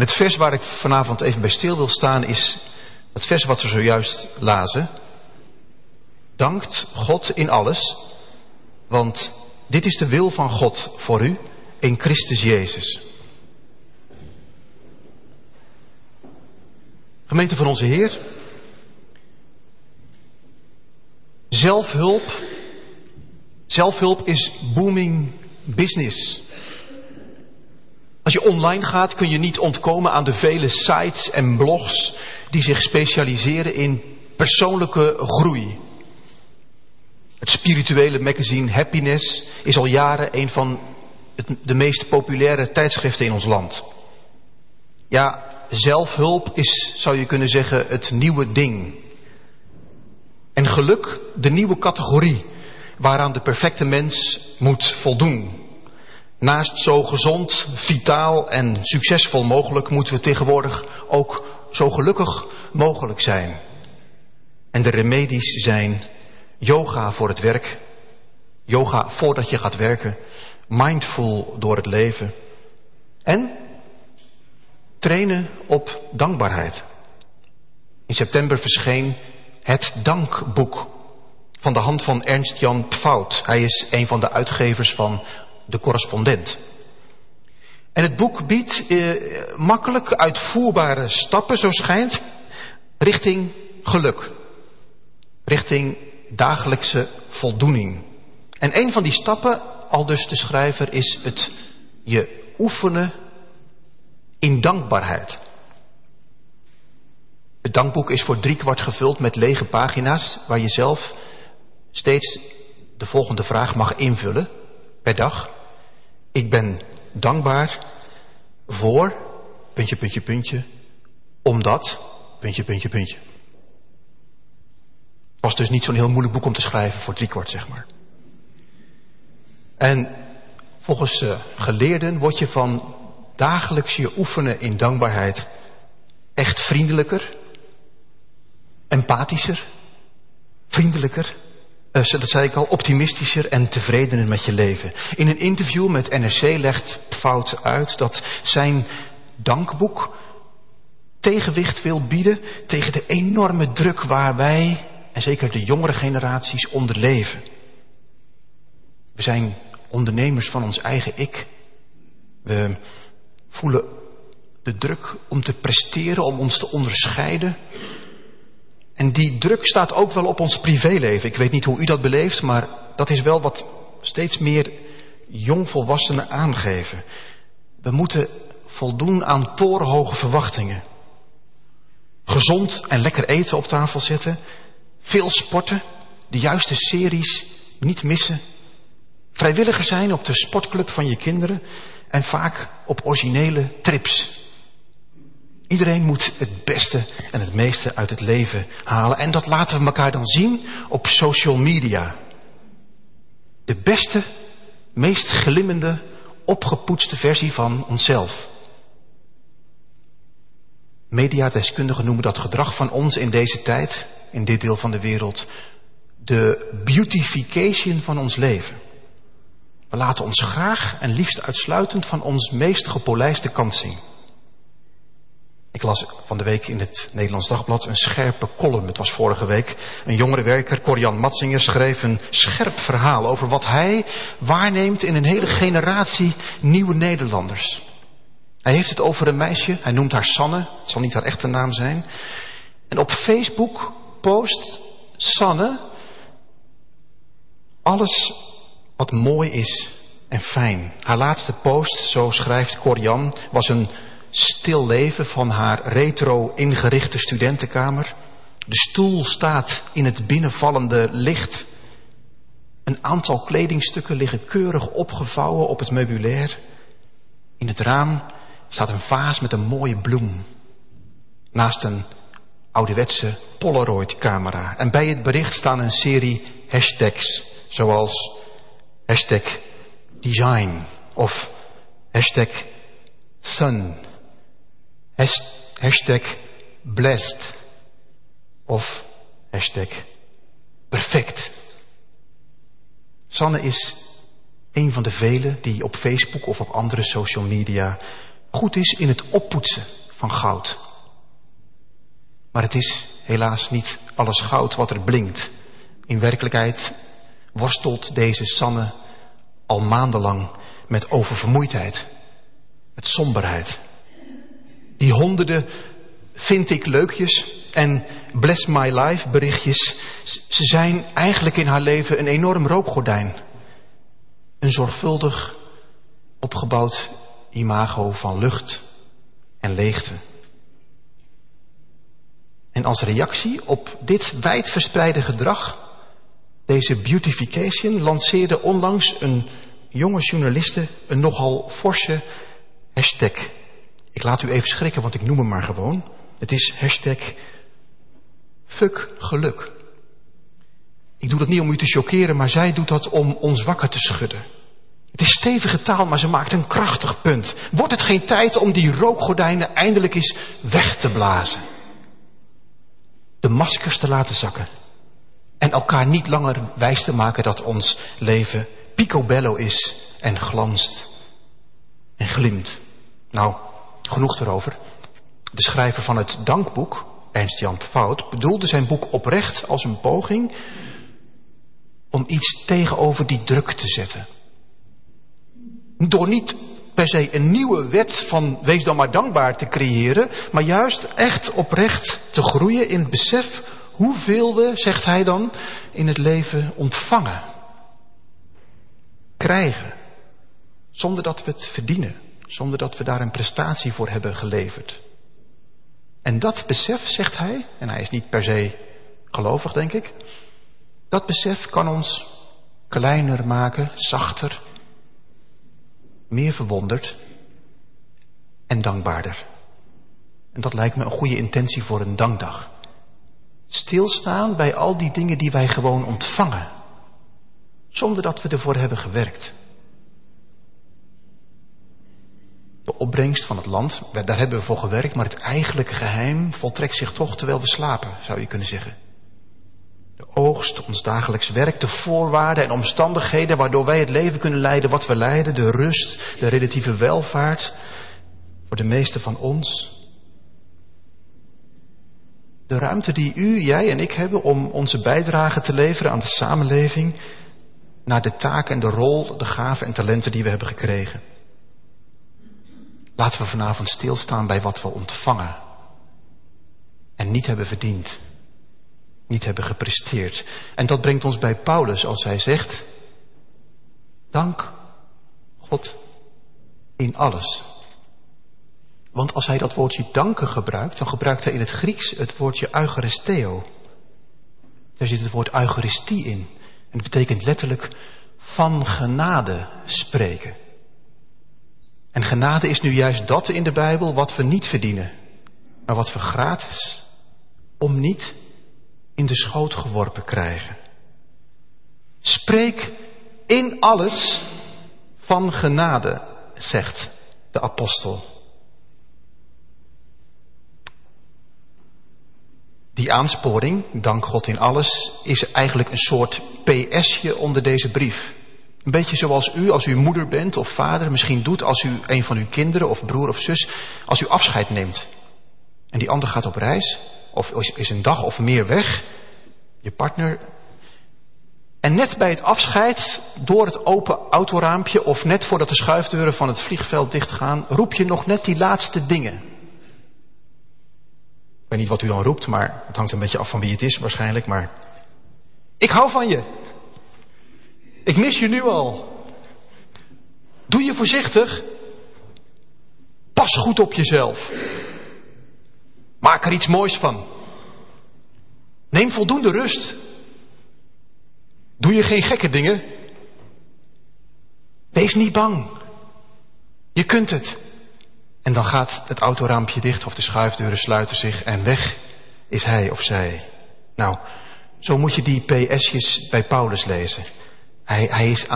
En het vers waar ik vanavond even bij stil wil staan is het vers wat we zojuist lazen. Dankt God in alles, want dit is de wil van God voor u in Christus Jezus. Gemeente van onze Heer, zelfhulp, zelfhulp is booming business. Als je online gaat kun je niet ontkomen aan de vele sites en blogs die zich specialiseren in persoonlijke groei. Het spirituele magazine Happiness is al jaren een van de meest populaire tijdschriften in ons land. Ja, zelfhulp is, zou je kunnen zeggen, het nieuwe ding. En geluk de nieuwe categorie waaraan de perfecte mens moet voldoen. Naast zo gezond, vitaal en succesvol mogelijk moeten we tegenwoordig ook zo gelukkig mogelijk zijn. En de remedies zijn yoga voor het werk, yoga voordat je gaat werken, mindful door het leven en trainen op dankbaarheid. In september verscheen het Dankboek van de hand van Ernst Jan Pfout. Hij is een van de uitgevers van De Correspondent. En het boek biedt eh, makkelijk uitvoerbare stappen, zo schijnt, richting geluk. Richting dagelijkse voldoening. En een van die stappen, al dus de schrijver, is het je oefenen in dankbaarheid. Het dankboek is voor driekwart gevuld met lege pagina's waar je zelf steeds de volgende vraag mag invullen per dag. Ik ben dankbaar voor, puntje, puntje, puntje, omdat, puntje, puntje, puntje. Was dus niet zo'n heel moeilijk boek om te schrijven voor driekwart, zeg maar. En volgens uh, geleerden word je van dagelijks je oefenen in dankbaarheid echt vriendelijker, empathischer, vriendelijker, dat zei ik al, optimistischer en tevredener met je leven. In een interview met NRC legt Fout uit dat zijn dankboek tegenwicht wil bieden tegen de enorme druk waar wij, en zeker de jongere generaties, onder leven. We zijn ondernemers van ons eigen ik. We voelen de druk om te presteren, om ons te onderscheiden. En die druk staat ook wel op ons privéleven. Ik weet niet hoe u dat beleeft, maar dat is wel wat steeds meer jongvolwassenen aangeven. We moeten voldoen aan torenhoge verwachtingen. Gezond en lekker eten op tafel zetten. Veel sporten. De juiste series niet missen. Vrijwilliger zijn op de sportclub van je kinderen. En vaak op originele trips. Iedereen moet het beste en het meeste uit het leven halen. En dat laten we elkaar dan zien op social media. De beste, meest glimmende, opgepoetste versie van onszelf. Mediadeskundigen noemen dat gedrag van ons in deze tijd, in dit deel van de wereld, de beautification van ons leven. We laten ons graag en liefst uitsluitend van ons meest gepolijste kant zien. Ik las van de week in het Nederlands Dagblad een scherpe column. Het was vorige week. Een jongere werker, Corian Matsinger, schreef een scherp verhaal over wat hij waarneemt in een hele generatie nieuwe Nederlanders. Hij heeft het over een meisje, hij noemt haar Sanne, het zal niet haar echte naam zijn. En op Facebook post Sanne alles wat mooi is en fijn. Haar laatste post, zo schrijft Corian, was een stil leven van haar retro ingerichte studentenkamer. De stoel staat in het binnenvallende licht. Een aantal kledingstukken liggen keurig opgevouwen op het meubilair. In het raam staat een vaas met een mooie bloem. Naast een ouderwetse Polaroid-camera. En bij het bericht staan een serie hashtags, zoals hashtag design of hashtag sun Hashtag blessed. Of hashtag perfect. Sanne is een van de velen die op Facebook of op andere social media goed is in het oppoetsen van goud. Maar het is helaas niet alles goud wat er blinkt. In werkelijkheid worstelt deze Sanne al maandenlang met oververmoeidheid, met somberheid. Die honderden vind ik leukjes en bless my life berichtjes, ze zijn eigenlijk in haar leven een enorm rookgordijn. Een zorgvuldig opgebouwd imago van lucht en leegte. En als reactie op dit wijdverspreide gedrag, deze beautification, lanceerde onlangs een jonge journaliste een nogal forse hashtag. Ik laat u even schrikken, want ik noem hem maar gewoon. Het is hashtag geluk. Ik doe dat niet om u te choqueren, maar zij doet dat om ons wakker te schudden. Het is stevige taal, maar ze maakt een krachtig punt. Wordt het geen tijd om die rookgordijnen eindelijk eens weg te blazen? De maskers te laten zakken. En elkaar niet langer wijs te maken dat ons leven picobello is en glanst en glimt. Nou, genoeg erover. De schrijver van het dankboek, Ernst Jan Fout, bedoelde zijn boek oprecht als een poging om iets tegenover die druk te zetten. Door niet per se een nieuwe wet van wees dan maar dankbaar te creëren, maar juist echt oprecht te groeien in het besef hoeveel we, zegt hij dan, in het leven ontvangen, krijgen, zonder dat we het verdienen, zonder dat we daar een prestatie voor hebben geleverd. En dat besef, zegt hij, en hij is niet per se gelovig, denk ik, dat besef kan ons kleiner maken, zachter, meer verwonderd en dankbaarder. En dat lijkt me een goede intentie voor een dankdag. Stilstaan bij al die dingen die wij gewoon ontvangen, zonder dat we ervoor hebben gewerkt. De opbrengst van het land, daar hebben we voor gewerkt, maar het eigenlijke geheim voltrekt zich toch terwijl we slapen, zou je kunnen zeggen. De oogst, ons dagelijks werk, de voorwaarden en omstandigheden waardoor wij het leven kunnen leiden wat we leiden, de rust, de relatieve welvaart, voor de meeste van ons. De ruimte die u, jij en ik hebben om onze bijdrage te leveren aan de samenleving, naar de taak en de rol, de gaven en talenten die we hebben gekregen. Laten we vanavond stilstaan bij wat we ontvangen en niet hebben verdiend niet hebben gepresteerd. En dat brengt ons bij Paulus als hij zegt, dank God in alles. Want als hij dat woordje danken gebruikt, dan gebruikt hij in het Grieks het woordje eucharisteo. Daar zit het woord eucharistie in. En het betekent letterlijk van genade spreken. En genade is nu juist dat in de Bijbel wat we niet verdienen, maar wat we gratis, om niet in de schoot geworpen krijgen. Spreek in alles van genade, zegt de apostel. Die aansporing, dank God in alles, is eigenlijk een soort PSje onder deze brief. Een beetje zoals u, als u moeder bent of vader, misschien doet als u een van uw kinderen of broer of zus, als u afscheid neemt. En die ander gaat op reis, of is een dag of meer weg, je partner. En net bij het afscheid, door het open autoraampje of net voordat de schuifdeuren van het vliegveld dichtgaan, roep je nog net die laatste dingen. Ik weet niet wat u dan roept, maar het hangt een beetje af van wie het is waarschijnlijk, maar ik hou van je. Ik mis je nu al. Doe je voorzichtig. Pas goed op jezelf. Maak er iets moois van. Neem voldoende rust. Doe je geen gekke dingen. Wees niet bang. Je kunt het. En dan gaat het autoraampje dicht of de schuifdeuren sluiten zich en weg is hij of zij. Nou, zo moet je die PS'jes bij Paulus lezen. Hij, hij, is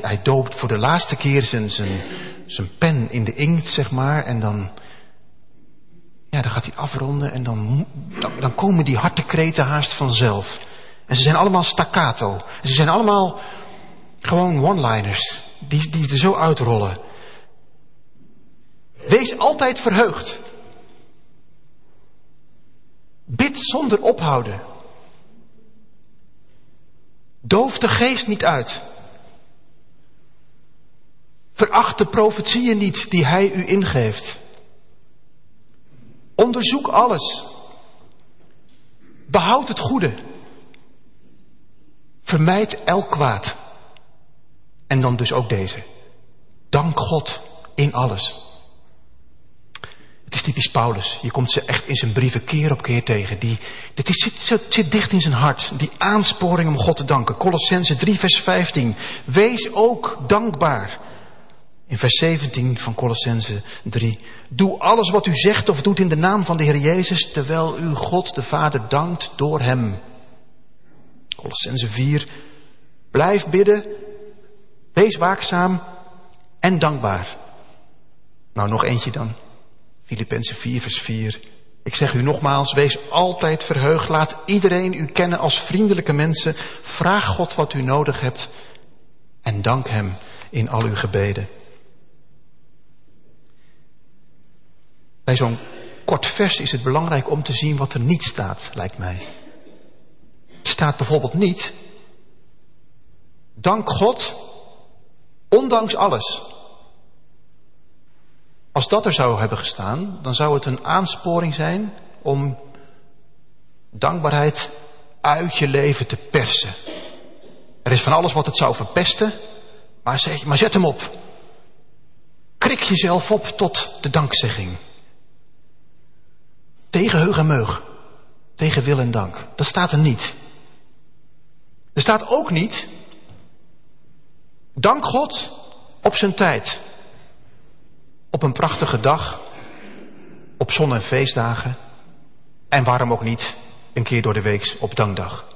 hij, doopt voor de laatste keer zijn, zijn, zijn pen in de inkt, zeg maar, en dan ja, dan gaat hij afronden en dan, dan, komen die hartekreten haast vanzelf. En ze zijn allemaal staccato. Ze zijn allemaal gewoon one-liners. Die, die er zo uitrollen. Wees altijd verheugd. Bid zonder ophouden. Doof de geest niet uit. Veracht de profetieën niet die hij u ingeeft. Onderzoek alles. Behoud het goede. Vermijd elk kwaad. En dan dus ook deze. Dank God in alles. Is typisch Paulus. Je komt ze echt in zijn brieven keer op keer tegen. Die, dit zit, zit dicht in zijn hart. Die aansporing om God te danken. Colossense 3 vers 15. Wees ook dankbaar. In vers 17 van Colossense 3. Doe alles wat u zegt of doet in de naam van de Heer Jezus, terwijl u God de Vader dankt door Hem. Colossense 4. Blijf bidden, wees waakzaam en dankbaar. Nou, nog eentje dan. Filippenzen 4, vers 4. Ik zeg u nogmaals, wees altijd verheugd. Laat iedereen u kennen als vriendelijke mensen. Vraag God wat u nodig hebt en dank Hem in al uw gebeden. Bij zo'n kort vers is het belangrijk om te zien wat er niet staat, lijkt mij. Het staat bijvoorbeeld niet, dank God, ondanks alles. Als dat er zou hebben gestaan, dan zou het een aansporing zijn om dankbaarheid uit je leven te persen. Er is van alles wat het zou verpesten, maar, zeg, maar zet hem op. Krik jezelf op tot de dankzegging. Tegen heug en meug. Tegen wil en dank. Dat staat er niet. Er staat ook niet. Dank God op zijn tijd. Op een prachtige dag. Op zon- en feestdagen. En waarom ook niet een keer door de week op dankdag.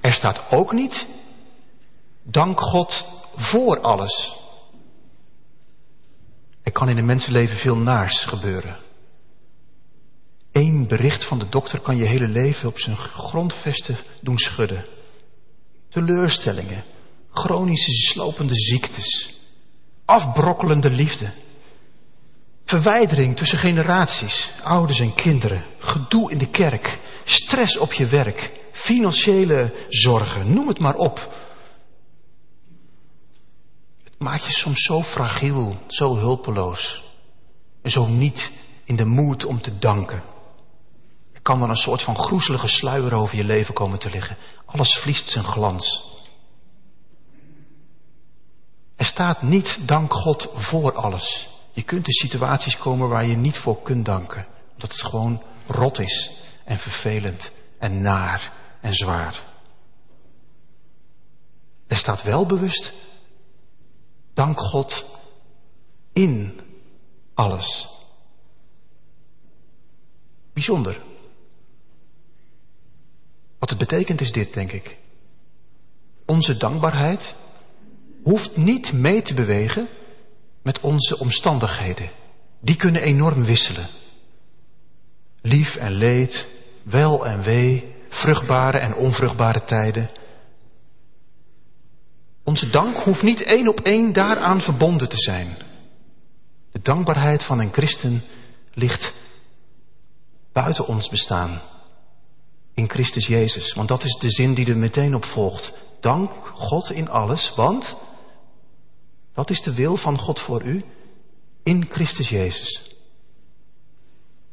Er staat ook niet. Dank God voor alles. Er kan in een mensenleven veel naars gebeuren. Eén bericht van de dokter kan je hele leven op zijn grondvesten doen schudden. Teleurstellingen, chronische slopende ziektes, afbrokkelende liefde, verwijdering tussen generaties, ouders en kinderen, gedoe in de kerk, stress op je werk, financiële zorgen, noem het maar op maakt je soms zo fragiel, zo hulpeloos. En zo niet in de moed om te danken. Er kan dan een soort van groezelige sluier over je leven komen te liggen. Alles verliest zijn glans. Er staat niet dank God voor alles. Je kunt in situaties komen waar je niet voor kunt danken. Omdat het gewoon rot is en vervelend en naar en zwaar. Er staat wel bewust Dank God in alles. Bijzonder. Wat het betekent is dit, denk ik. Onze dankbaarheid hoeft niet mee te bewegen met onze omstandigheden. Die kunnen enorm wisselen. Lief en leed, wel en wee, vruchtbare en onvruchtbare tijden. Onze dank hoeft niet één op één daaraan verbonden te zijn. De dankbaarheid van een christen ligt buiten ons bestaan. In Christus Jezus. Want dat is de zin die er meteen op volgt. Dank God in alles, want dat is de wil van God voor u in Christus Jezus.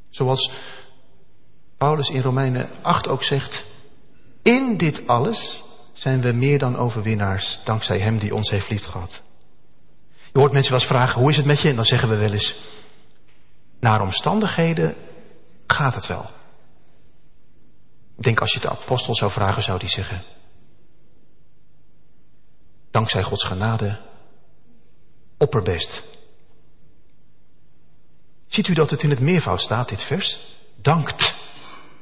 Zoals Paulus in Romeinen 8 ook zegt, in dit alles zijn we meer dan overwinnaars dankzij Hem die ons heeft lief gehad. Je hoort mensen wel eens vragen, hoe is het met je? En dan zeggen we wel eens, naar omstandigheden gaat het wel. Ik denk als je de apostel zou vragen, zou die zeggen, dankzij Gods genade, opperbest. Ziet u dat het in het meervoud staat, dit vers? Dankt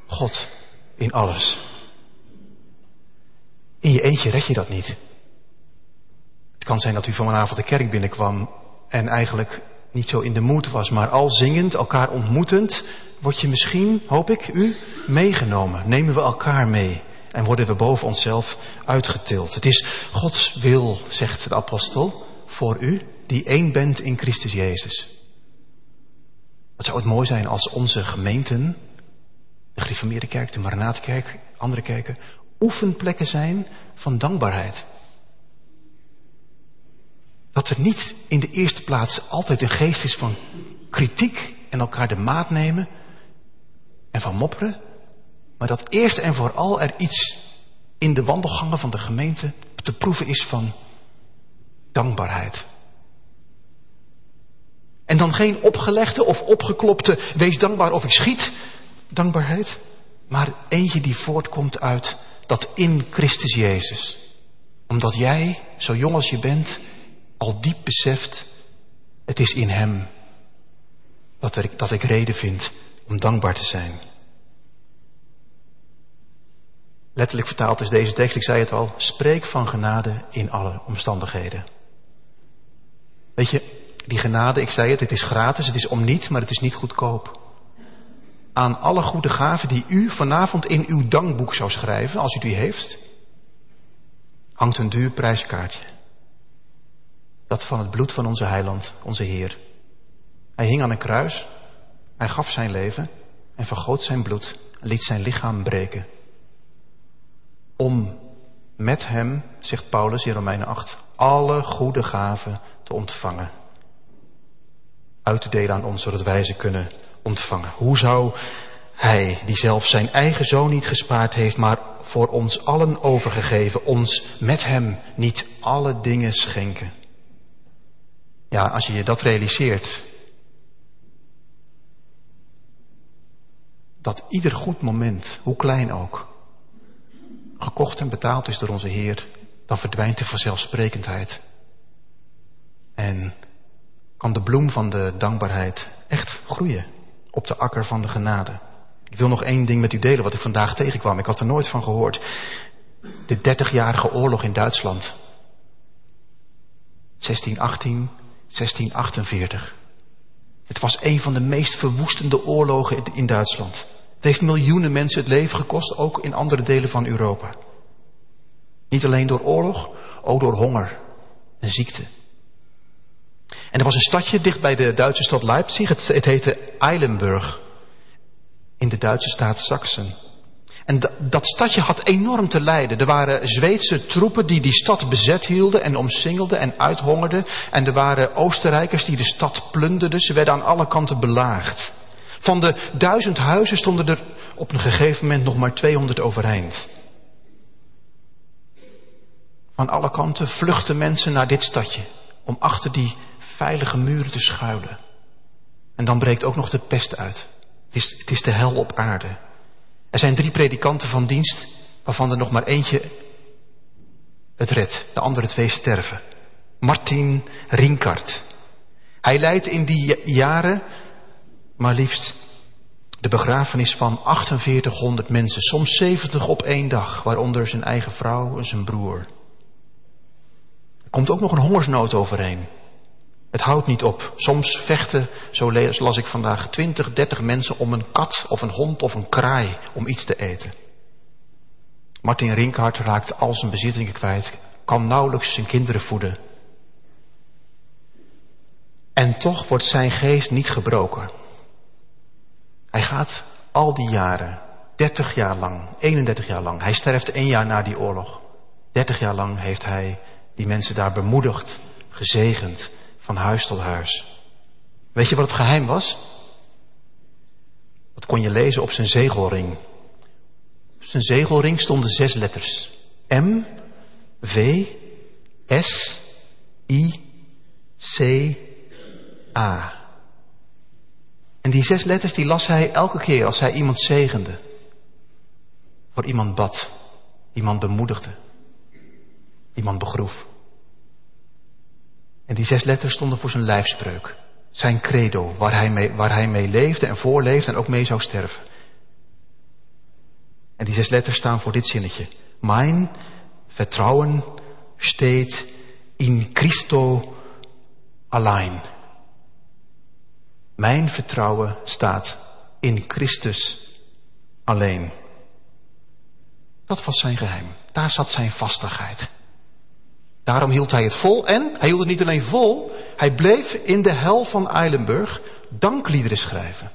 God in alles. In je eentje red je dat niet. Het kan zijn dat u vanavond de kerk binnenkwam en eigenlijk niet zo in de moed was, maar al zingend, elkaar ontmoetend, word je misschien, hoop ik, u meegenomen. Nemen we elkaar mee en worden we boven onszelf uitgetild. Het is Gods wil, zegt de apostel, voor u die één bent in Christus Jezus. Wat zou het mooi zijn als onze gemeenten, de Gereformeerde Kerk, de Maranaatkerk, andere kerken, oefenplekken zijn van dankbaarheid. Dat er niet in de eerste plaats altijd een geest is van kritiek en elkaar de maat nemen en van mopperen, maar dat eerst en vooral er iets in de wandelgangen van de gemeente te proeven is van dankbaarheid. En dan geen opgelegde of opgeklopte wees dankbaar of ik schiet dankbaarheid, maar eentje die voortkomt uit dat in Christus Jezus. Omdat jij, zo jong als je bent, al diep beseft, het is in Hem dat, er, dat ik reden vind om dankbaar te zijn. Letterlijk vertaald is deze tekst, ik zei het al, spreek van genade in alle omstandigheden. Weet je, die genade, ik zei het, het is gratis, het is om niet, maar het is niet goedkoop. Aan alle goede gaven die u vanavond in uw dankboek zou schrijven, als u die heeft, hangt een duur prijskaartje. Dat van het bloed van onze heiland, onze Heer. Hij hing aan een kruis, hij gaf zijn leven en vergoot zijn bloed en liet zijn lichaam breken. Om met hem, zegt Paulus in Romeinen 8, alle goede gaven te ontvangen. Uit te delen aan ons, zodat wij ze kunnen ontvangen. Hoe zou hij, die zelf zijn eigen zoon niet gespaard heeft, maar voor ons allen overgegeven, ons met hem niet alle dingen schenken? Ja, als je je dat realiseert, dat ieder goed moment, hoe klein ook, gekocht en betaald is door onze Heer, dan verdwijnt de vanzelfsprekendheid. En kan de bloem van de dankbaarheid echt groeien op de akker van de genade. Ik wil nog één ding met u delen wat ik vandaag tegenkwam. Ik had er nooit van gehoord. De dertigjarige oorlog in Duitsland. 1618, 1648. Het was een van de meest verwoestende oorlogen in Duitsland. Het heeft miljoenen mensen het leven gekost, ook in andere delen van Europa. Niet alleen door oorlog, ook door honger en ziekte. En er was een stadje dicht bij de Duitse stad Leipzig. Het, het heette Eilenburg. In de Duitse staat Sachsen. En dat stadje had enorm te lijden. Er waren Zweedse troepen die die stad bezet hielden en omsingelden en uithongerden. En er waren Oostenrijkers die de stad plunderden. Ze werden aan alle kanten belaagd. Van de duizend huizen stonden er op een gegeven moment nog maar 200 overeind. Van alle kanten vluchten mensen naar dit stadje om achter die veilige muren te schuilen. En dan breekt ook nog de pest uit. Het is, het is de hel op aarde. Er zijn drie predikanten van dienst, waarvan er nog maar eentje het redt. De andere twee sterven. Martin Rinkart. Hij leidt in die jaren maar liefst de begrafenis van 4800 mensen, soms 70 op één dag, waaronder zijn eigen vrouw en zijn broer. Er komt ook nog een hongersnood overheen. Het houdt niet op. Soms vechten, zo las ik vandaag, 20, 30 mensen om een kat of een hond of een kraai om iets te eten. Martin Rinkhart raakt al zijn bezittingen kwijt, kan nauwelijks zijn kinderen voeden. En toch wordt zijn geest niet gebroken. Hij gaat al die jaren, 30 jaar lang, 31 jaar lang, hij sterft één jaar na die oorlog. 30 jaar lang heeft hij die mensen daar bemoedigd, gezegend, van huis tot huis. Weet je wat het geheim was? Dat kon je lezen op zijn zegelring. Op zijn zegelring stonden zes letters. M, V, S, I, C, A. En die zes letters die las hij elke keer als hij iemand zegende. Voor iemand bad. Iemand bemoedigde. Iemand begroef. En die zes letters stonden voor zijn lijfspreuk. Zijn credo, waar hij mee, waar hij mee leefde en voorleefde en ook mee zou sterven. En die zes letters staan voor dit zinnetje. Mijn vertrouwen steht in Christo alleen. Mijn vertrouwen staat in Christus alleen. Dat was zijn geheim. Daar zat zijn vastigheid. Daarom hield hij het vol en hij hield het niet alleen vol, hij bleef in de hel van Eilenburg dankliederen schrijven.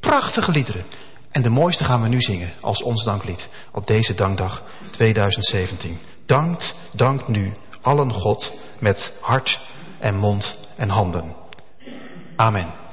Prachtige liederen. En de mooiste gaan we nu zingen als ons danklied op deze dankdag 2017. Dankt, dankt nu allen God met hart en mond en handen. Amen.